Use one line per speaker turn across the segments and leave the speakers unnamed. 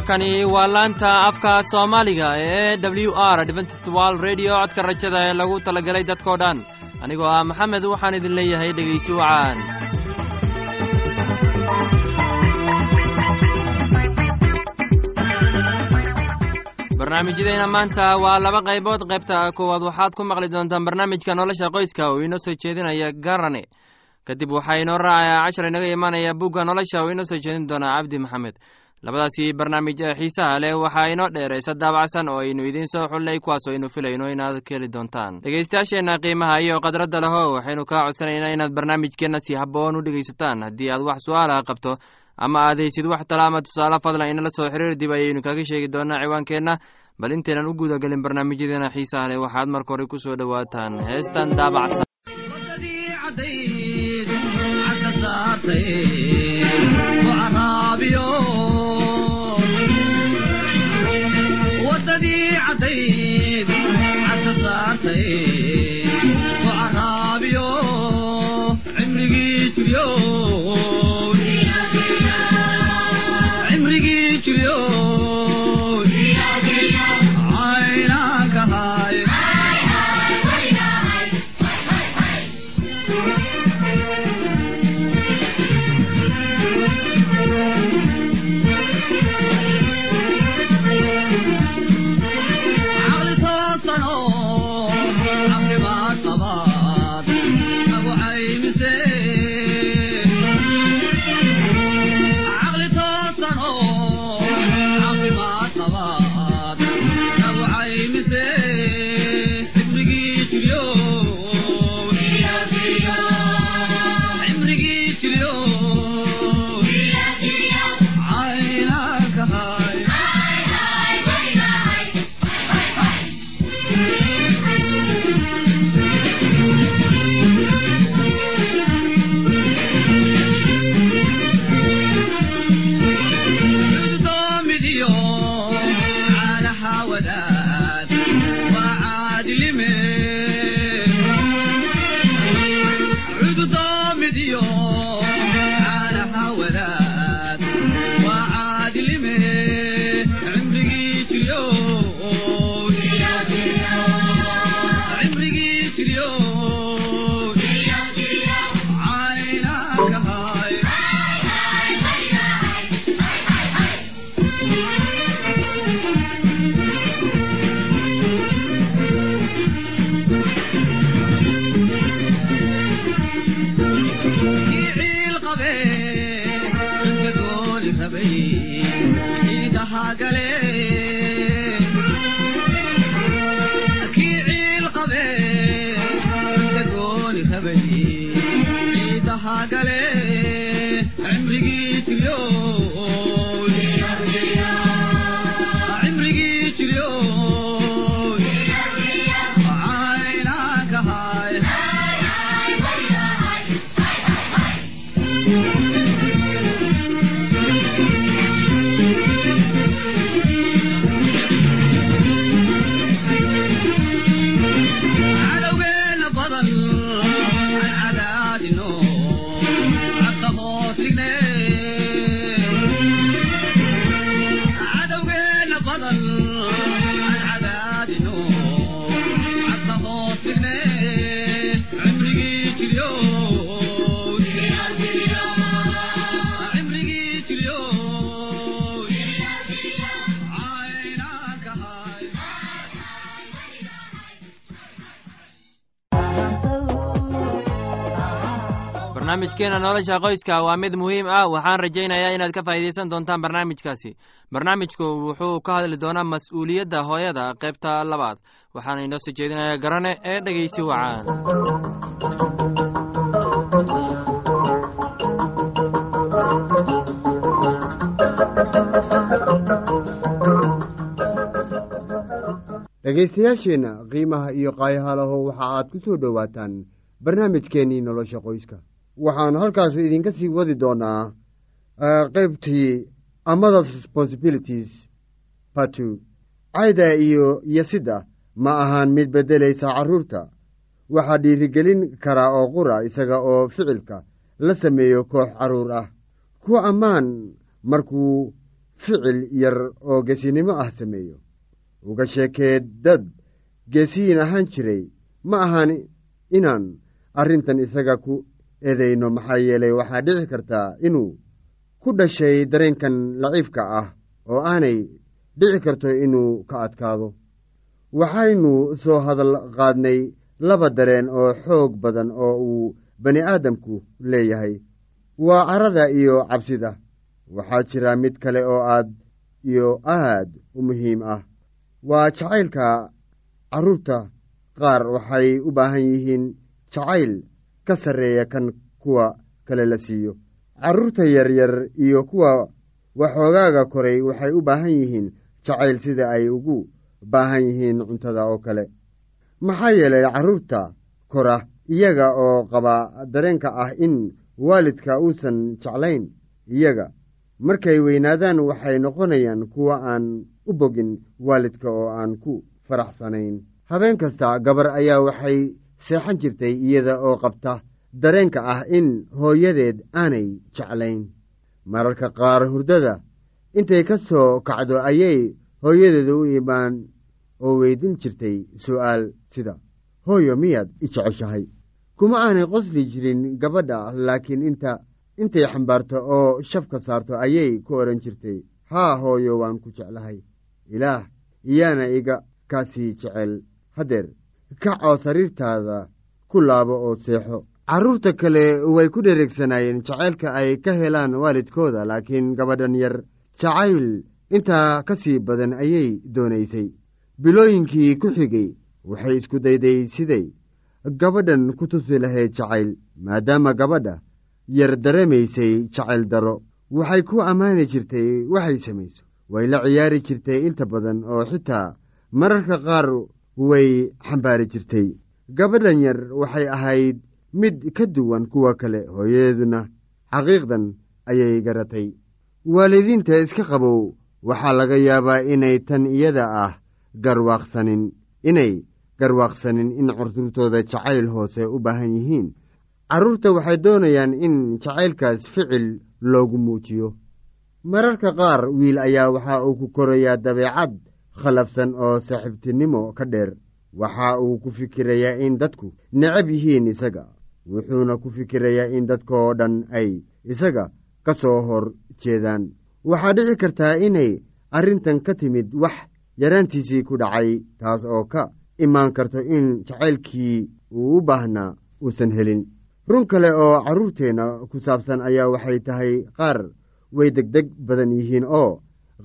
halkani waa laanta afka soomaaliga ee w r adventist wald redio codka rajada ee lagu talagalay dadkoo dhan. Anigoo ah maxamed waxaan idin leeyahay dhegaysi wacaan barnaamijyadeena maanta waa laba qaybood. Qaybta koowaad waxaad ku maqli doontaan barnaamijka nolosha qoyska oo inoo soo jeedinaya garane. Kadib waxaa inoo raacaya cashar inaga imaanaya bugga nolosha oo inoo soo jeedin doonaa cabdi maxamed labadaasi barnaamij ee xiisaha leh waxaa inoo dheeraysa daabacsan oo aynu idiin soo xullay kuwaas oo aynu filayno inaad ka heli doontaan. Dhegaystayaasheenna qiimaha iyo khadradda leho waxaynu kaa codsanaynaa inaad barnaamijkeenna si habboon u dhegaysataan. Haddii aad wax su'aalaha qabto ama aad haysid wax talaama tusaale fadlan inala soo xiriir dib ayaynu kaga sheegi doonaa ciwaankeenna. Bal intaynan u gudagelin barnaamijyadeena xiisaha leh waxaad marka hore ku soo dhowaataan. Heestan daabacsan थे لها ولا barnaamijkeena nolosha qoyska waa mid muhiim ah. Waxaan rajaynayaa inaad ka faa'iidaysan doontaan barnaamijkaasi. Barnaamijku wuxuu ka hadli doonaa mas'uuliyadda hooyada qaybta labaad. Waxaana inoo soo jeedinayaa garane ee dhegeysi wacaan
dhegaystayaasheenna qiimaha iyo qaayahalaho waxa aad ku soo dhowaataan. Barnaamijkeennii nolosha qoyska waxaan halkaas idinka sii wadi doonaa qaybtii amadas responsibilities batu cayda iyo yasidda ma ahaan mid beddelaysa carruurta waxaa dhiirigelin karaa oo qura isaga oo ficilka la sameeyo koox carruur ah. Ku ammaan markuu ficil yar oo geesinimo ah sameeyo. Uga sheekee dad geesiyin ahaan jiray ma ahan inaan arrintan isaga ku eedayno maxaa yeelay waxaa dhici kartaa inuu ku dhashay dareenkan laciifka ah oo aanay dhici karto inuu ka adkaado. Waxaynu soo hadal qaadnay laba dareen oo xoog badan oo uu bani aadamku leeyahay. Waa carada iyo cabsida. Waxaa jira mid kale oo aad iyo aad u muhiim ah. Waa jacaylka carruurta qaar waxay u baahan yihiin jacayl ka sarreeya kan kuwa kale la siiyo. Carruurta yaryar iyo kuwa waxoogaaga koray waxay u baahan yihiin jacayl sida ay ugu baahan yihiin cuntada oo kale. Maxaa yeelay carruurta kora iyaga oo qaba dareenka ah in waalidka uusan jeclayn iyaga. Markay weynaadaan waxay noqonayaan kuwa aan u bogin waalidka oo aan ku faraxsanayn. Habeen kasta gabar ayaa waxay seexan jirtay iyada oo qabta dareenka ah in hooyadeed aanay jeclayn. Mararka qaar hurdada intay ka soo kacdo ayay hooyadeeda u imaan oo weydin jirtay su'aal sida hooyo miyaad i jeceshahay? Kuma aanay qosli jirin gabadha laakiin inta intay xambaarto oo shafka saarto ayay ku odhan jirtay haa hooyo waan ku jeclahay. Ilaah iyaana iga kaasii jecel. Haddeer kac oo sariirtaada ku laabo oo seexo. Carruurta kale way ku dhereegsanaayeen jacaylka ay ka helaan waalidkooda laakiin gabadhan yar jacayl intaa ka sii badan ayay doonaysay. Bilooyinkii ku xigay waxay isku dayday siday. Gabadhan ku tusi lahayd jacayl maadaama gabadha yar dareemaysay jacayl daro. Waxay ku ammaani jirtay waxay samayso. Way la ciyaari jirtay inta badan oo xitaa mararka qaar way xambaari jirtay. Gabadhan yar waxay ahayd mid ka duwan kuwa kale hooyadeeduna xaqiiqdan ayay garatay. Waalidiinta iska qabow waxaa laga yaabaa inay tan iyada ah garwaaqsanin inay garwaaqsanin in carruurtooda jacayl hoose u baahan yihiin. Carruurta waxay doonayaan in jacaylkaas ficil loogu muujiyo. Mararka qaar wiil ayaa waxa uu ku korayaa dabeecad khalafsan oo saaxiibtinimo ka dheer waxa uu ku fikirayaa in dadku necab yihiin isaga wuxuuna ku fikirayaa in dadkaoo dhan ay isaga ka soo hor jeedaan. Waxaa dhici kartaa inay arrintan ka timid wax yaraantiisii ku dhacay taas oo ka imaan karto in jacaylkii uu u baahnaa uusan helin. Run kale oo carruurteenna ku saabsan ayaa waxay tahay qaar way degdeg badan yihiin oo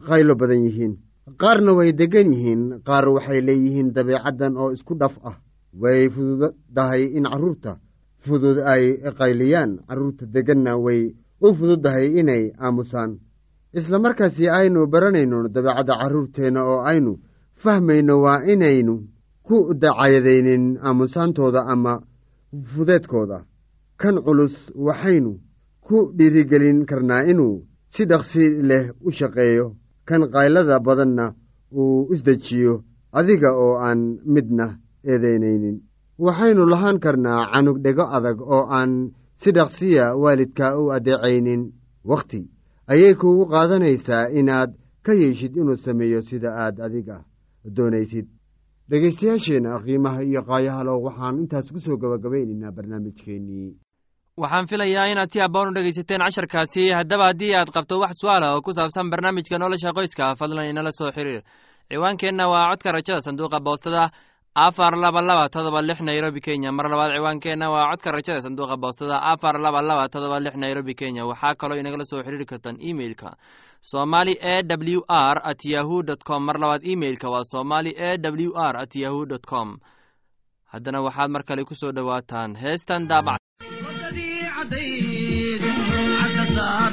qaylo badan yihiin qaarna way deggan yihiin qaar waxay leeyihiin dabeecaddan oo isku dhaf ah. Way fududahay in carruurta fudud ay qayliyaan carruurta degganna way u fududdahay inay aamusaan. Isla markaasi aynu baranayno dabeecadda carruurteenna oo aynu fahmayno waa inaynu ku dacayadaynin aamusaantooda ama fudeedkooda. Kan culus waxaynu ku dhiirigelin karnaa inuu si dhaqsi leh u shaqeeyo kan qaylada badanna uu isdejiyo adiga oo aan midna eedaynaynin. Waxaynu lahaan karnaa canug dhego adag oo aan si dhaqsiya waalidka u addeecaynin wakhti ayay kuugu qaadanaysaa inaad ka yeeshid inuu sameeyo sida aad adiga doonaysid. Dhegaystayaasheenna qiimaha iyo qaayahalo waxaan intaas ku soo gabagabaynaynaa barnaamijkeennii
waxaan filayaa inaad si abboon u dhegaysateen casharkaasi. Haddaba haddii aad qabto wax su'aala oo ku saabsan barnaamijka nolosha qoyska fadlan inala soo xiriir. Ciwaankeenna waa codka rajada sanduuqa boostada afar laba laba todoba lix nairobi kenya. Mar labaad ciwaankeenna waa codka rajada sanduuqa boostada afar laba laba todoba lix nairobi kenya. Waxaa kaloo inagala soo xiriiri kartaan emeilka somali e w r at yahu dt com. Mar labaad emeilka waa somali e w r at yahu dt com. Haddana waxaad mar kale ku soo dhowaataan. Heestan daabac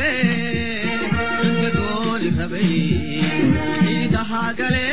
aabe anka gool rabay
ciidahaagale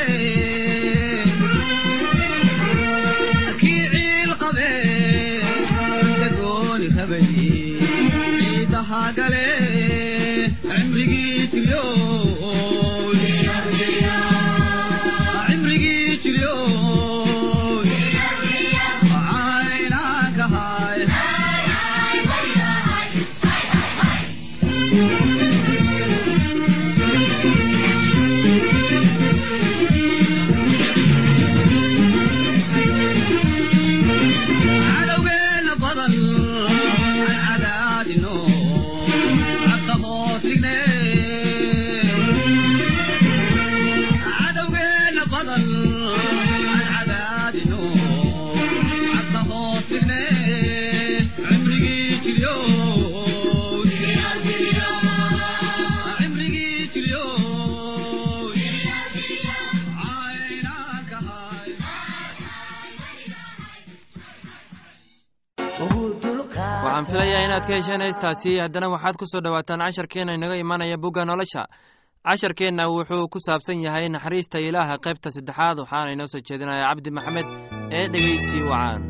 ka haddana waxaad ku soo dhowaataan casharkeenna inaga imanaya bugga nolosha. Casharkeenna wuxuu ku saabsan yahay naxariista ilaaha qaybta saddexaad waxaana inoo soo jeedinaya cabdi maxamed ee dhegeysi wacaan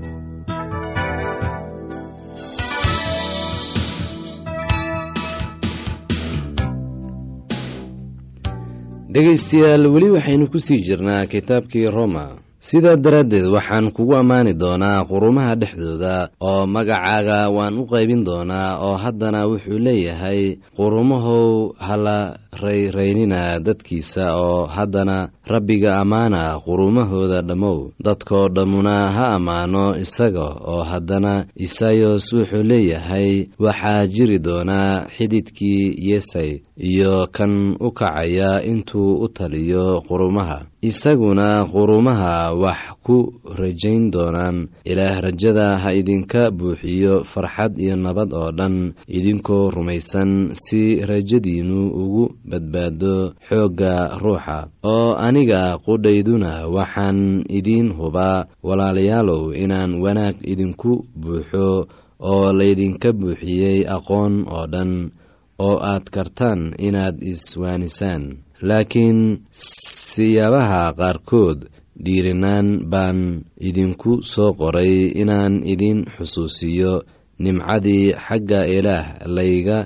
dhegaystayaal weli waxaynu ku sii jirnaa kitaabkii roma sidaa daraaddeed waxaan kugu ammaani doonaa qurumaha dhexdooda oo magacaaga waan u qaybin doonaa oo haddana wuxuu leeyahay qurumahow hala rayraynina dadkiisa oo haddana rabbiga ammaana qurumahooda dhammow dadkoo dhammuna ha ammaano isaga oo haddana isayos wuxuu leeyahay waxaa jiri doonaa xididkii yesay iyo kan u kacaya intuu u taliyo qurumaha isaguna qurumaha wax ku rajayn doonaan. Ilaah rajada ha idinka buuxiyo farxad iyo nabad oo dhan. Idinkoo rumaysan si rajadiinnu ugu badbaado xoogga ruuxa oo aniga qudhayduna waxaan idiin hubaa walaalayaalow inaan wanaag idinku buuxo oo laydinka buuxiyey aqoon oo dhan oo aad kartaan inaad iswaanisaan. Laakiin siyaabaha qaarkood dhiirinaan baan idinku soo qoray inaan idin xusuusiyo nimcadii xagga ilaah layga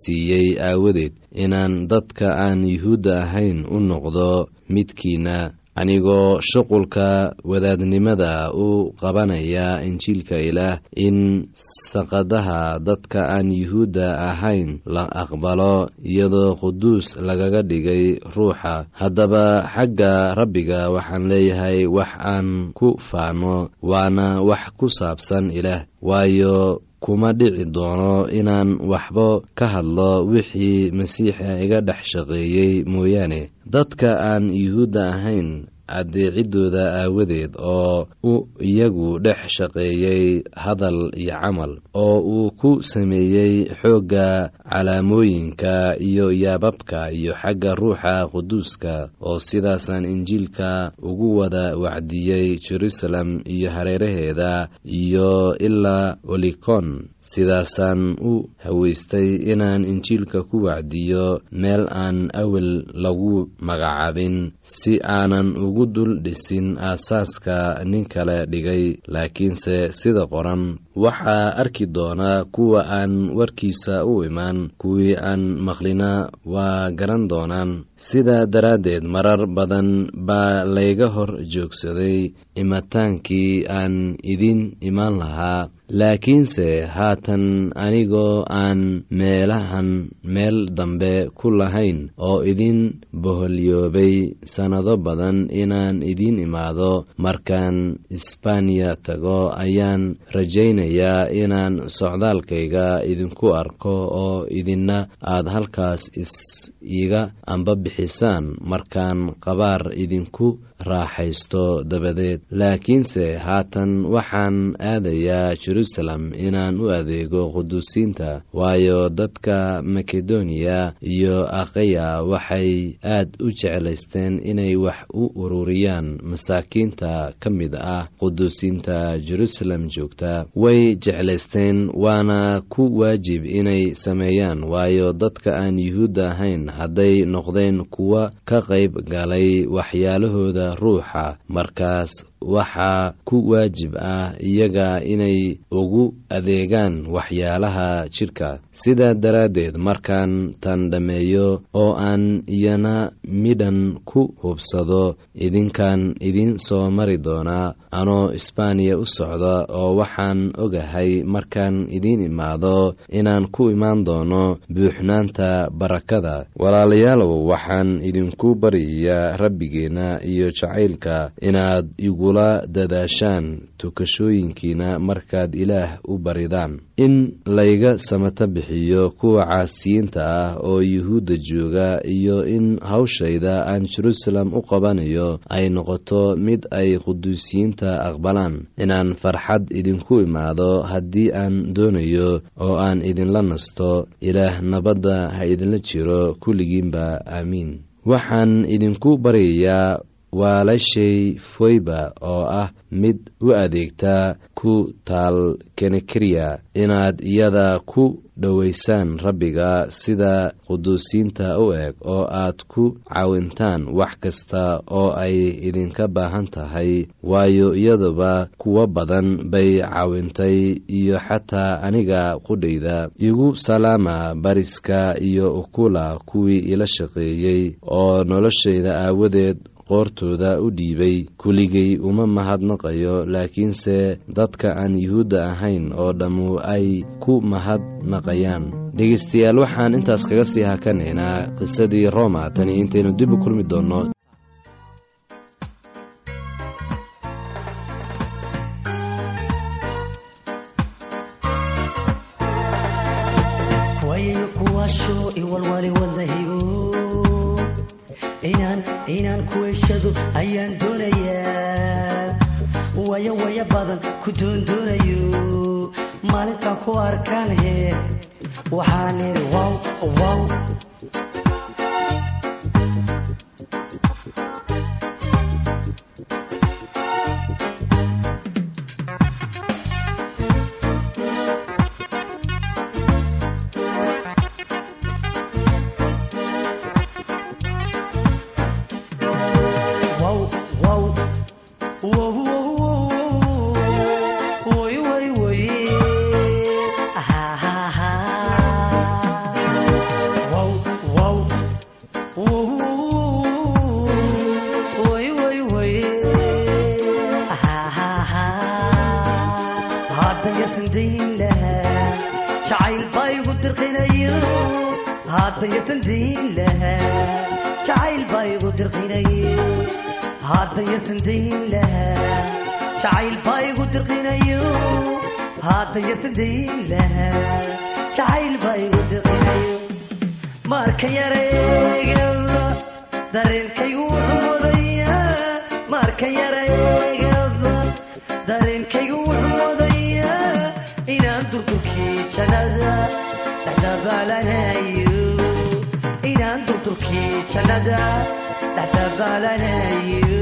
siiyey aawadeed inaan dadka aan yuhuudda ahayn u noqdo midkiina anigoo shuqulka wadaadnimada u qabanaya injiilka ilaah in saqadaha dadka aan yuhuudda ahayn la aqbalo iyadoo quduus lagaga dhigay ruuxa. Haddaba xagga rabbiga waxaan leeyahay wax aan ku faano waana wax ku saabsan ilaah waayo kuma dhici doono inaan waxba ka hadlo wixii masiixa iga dhex shaqeeyey mooyaane. Dadka aan yuhuudda ahayn addeeciddooda aawadeed oo u iyagu dhex shaqeeyey hadal iyo camal oo uu ku sameeyey xoogga calaamooyinka iyo yaababka iyo xagga ruuxa quduuska oo sidaasaan injiilka ugu wada wacdiyey jerusalem iyo hareeraheeda iyo ilaa olikon sidaasaan u haweystay inaan injiilka ku wacdiyo meel aan awel lagu magacaabin si aanan ugu dul dhisin aasaaska nin kale dhigay laakiinse sida qoran waxaa arki doonaa kuwa aan warkiisa u imaan kuwii aan maqlina waa garan doonaan. Sidaa daraaddeed marar badan baa layga hor joogsaday imataankii aan idin imaan lahaa. Laakiinse haatan anigoo aan meelahan meel dambe ku lahayn oo idin boholyoobay sannado badan inaan idiin imaado markaan isbaniya tago ayaan rajaynayaa inaan socdaalkayga idinku arko oo idinna aad halkaas is iga amba bixisaan markaan qabaar idinku raaxaysto dabadeed laakiinse haatan waxaan aadayaa jerusalem inaan u adeego quduusiinta waayo dadka makedoniya iyo akhaya waxay aad u jeclaysteen inay wax u ururiyaan masaakiinta ka mid ah quduusiinta jerusalem joogta. Way jeclaysteen waana ku waajib inay sameeyaan waayo dadka aan yuhuudda ahayn hadday noqdeen kuwa ka qayb galay waxyaalahooda ruuxa. Markaas waxaa ku waajib ah iyaga inay ugu adeegaan waxyaalaha jidhka. Sidaa daraaddeed markaan tan dhammeeyo oo aan iyana midhan ku hubsado idinkan idin soo mari doonaa anoo isbaaniya u socda oo waxaan ogahay markaan idiin imaado inaan ku imaan doono buuxnaanta barakada. Walaalayaalow waxaan idinku baryayaa rabbigeenna iyo jacaylka inaad igu dadaashaan tukashooyinkiina markaad ilaah u baridaan. In layga samata bixiyo kuwa caasiyiinta ah oo yuhuudda jooga iyo in hawshayda aan jerusalem u qabanayo ay noqoto mid ay quduusiyiinta aqbalaan. Inaan farxad idinku imaado haddii aan doonayo oo aan idinla nasto ilaah nabadda ha idinla jiro kulligiinba aamiin waxaan idinku baryayaa waalashay foyba oo ah mid u adeegta ku taal kenekriya inaad iyada ku dhowaysaan rabbiga sida quduusiinta u eg oo aad ku caawintaan wax kasta oo ay idinka baahan tahay. Waayo iyaduba kuwo badan bay caawintay iyo xataa aniga qudhayda igu salaama bariska iyo ukula kuwii ila shaqeeyey oo noloshayda aawadeed qoortooda u dhiibay kuligay uma mahadnaqayo laakiinse dadka aan yuhuudda ahayn oo dhammu ay ku mahadnaqayaan. Dhegeystayaal waxaan intaas kaga sii hakanaynaa qisadii roma. Tani intaynu dib u kulmi doonno
inaan kuweyshado ayaan doonayaa. Waya waya badan ku doondoonayo maalintaan ku arkaan he waxaan idhi wow wow marka yareegaba dareenkaygu wuxuu wadayaa marka yareegaba dareenkaygu wuxuu wadayaa inaan durdurkii jannada dhexdabaalanayo inaan durdurkii jannada dhexdabaalanayo soomaalay sideebaan soomaalay sideebaan ugu dulqaata ugu dulqaata soomaalay sidee sidee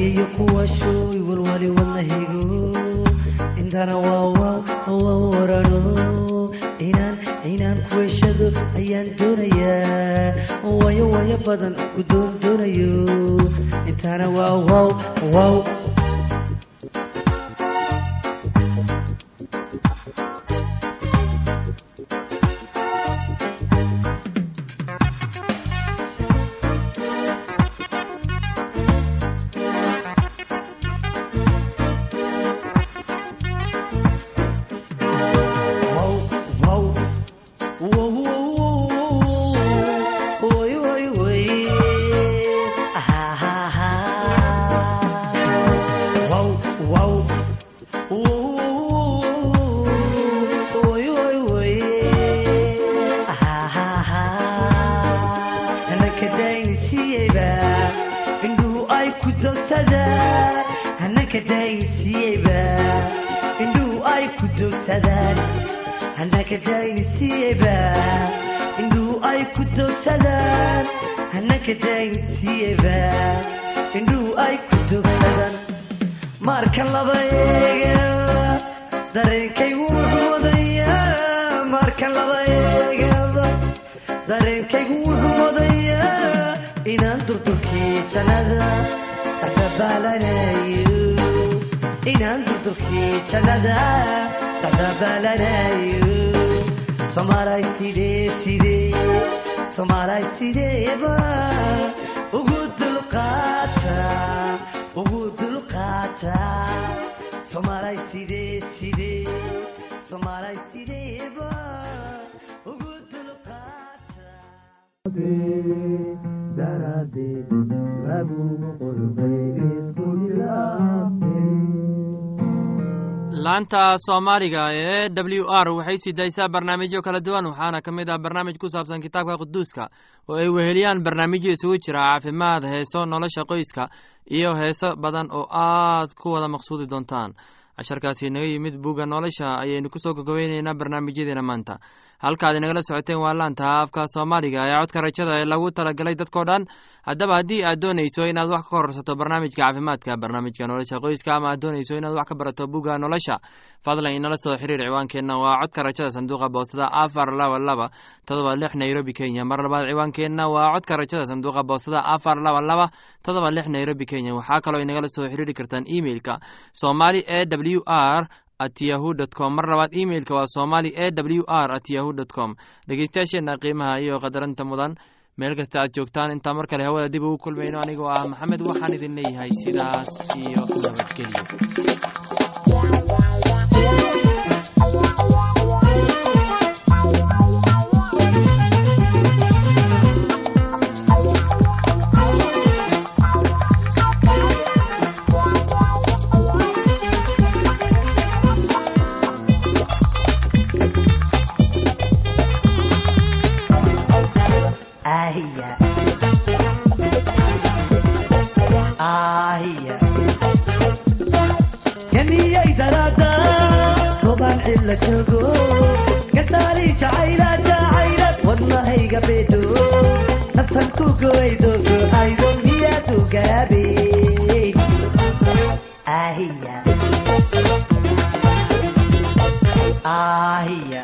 wayayo kuwashooy walwali wadnahigo intana waa warano inaan inaan kuweshado ayaan doonayaa. Wayo wayo badan ku doon doonayo. Intana waa wow indhuhu ay ku dogsadaan hananka daynsiiyeyba indhuhu ay ku dogsadaan hananka daynsiiyeyba indhuhu ay ku dogsadaan marka laba eegaba dareenkaygu wuxuu wadayaa marka laba eegaba dareenkaygu wuxuu wadayaa inaan durdurkii jannada dhexdabaalanayo inaan durdurkii jannada dhexdabaalanayo soomaalay sidee sidee soomaalay sideeba ugu dulqaata ugu dulqaata soomaalay sidee sidee soomaalay sideeba ugu dulqaata
laanta soomaaliga ee w r waxay sii daysaa barnaamijyo kala duwan waxaana ka mid ah barnaamij ku saabsan kitaabka quduuska oo ay weheliyaan barnaamijyo isugu jira caafimaad heeso nolosha qoyska iyo heeso badan oo aad ku wada maqsuudi doontaan. Casharkaasi naga yimid bugga nolosha ayaynu ku soo gogobeyneynaa barnaamijyadeena maanta halkaad inagala socoteen waa laanta afka soomaaliga ee codka rajada ee lagu talagalay dadkao dhan. Haddaba haddii aad doonayso inaad wax ka kororsato barnaamijka caafimaadka barnaamijka nolosha qoyska ama aad doonayso inaad wax ka barato bugga nolosha fadlan inala soo xiriir ciwaankeenna. Waa codka rajada sanduuqa boostada afar laba laba todoba lix nairobi kenya. Mar labaad ciwaankeenna waa codka rajada sanduuqa boostada afar laba laba todoba lix nairobi kenya. Waxaa kaloo inagala soo xiriiri kartaan emeilka somali e w r at yahu com. Mar labaad imeilka waa somali e w r at yahu dt com. Dhegeystayaasheenna qiimaha iyo qadaranta mudan. Meel kasta aad joogtaan intaa mar kale hawada dib ugu kulmayno anigoo ah maxamed waxaan idin leeyahay sidaas iyo nabadgelyo
darada toban cilla joogo gadaali jacayla jacayla wadnahayga beedho naftan ku goydo go'aydo miyaadu gaabe ahiya ahiya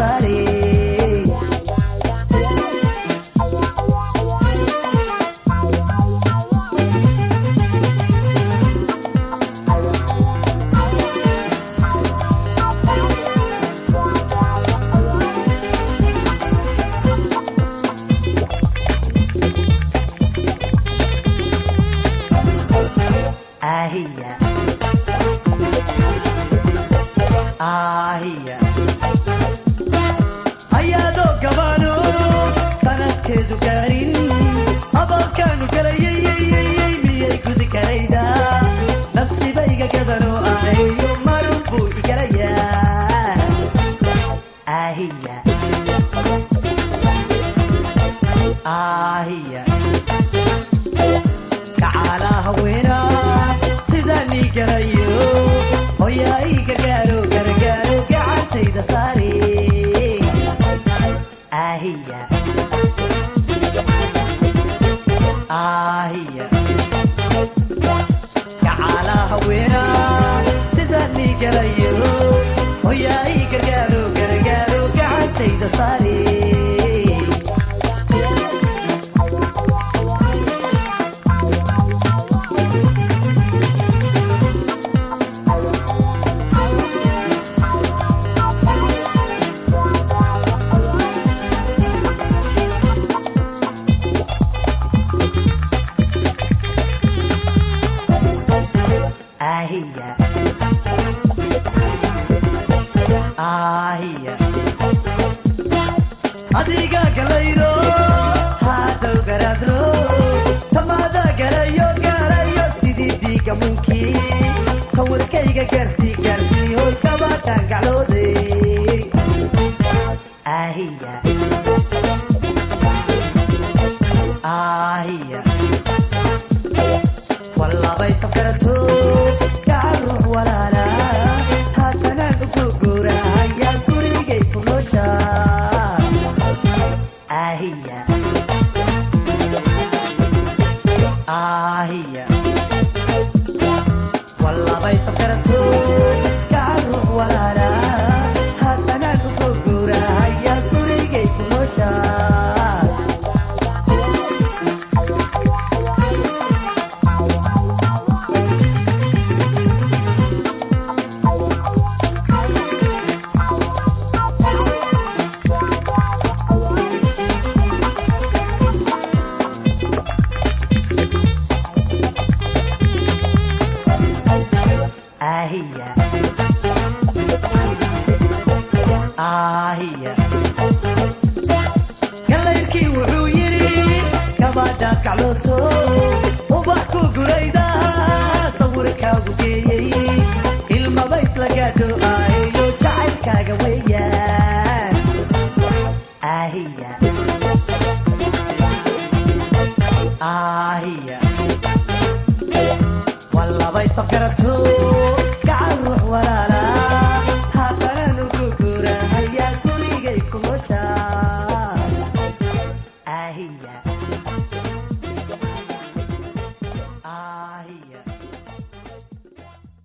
gacantayda gacantayda saari ahiya. Ahiya gacala haweenaa sidani galayo hoyaay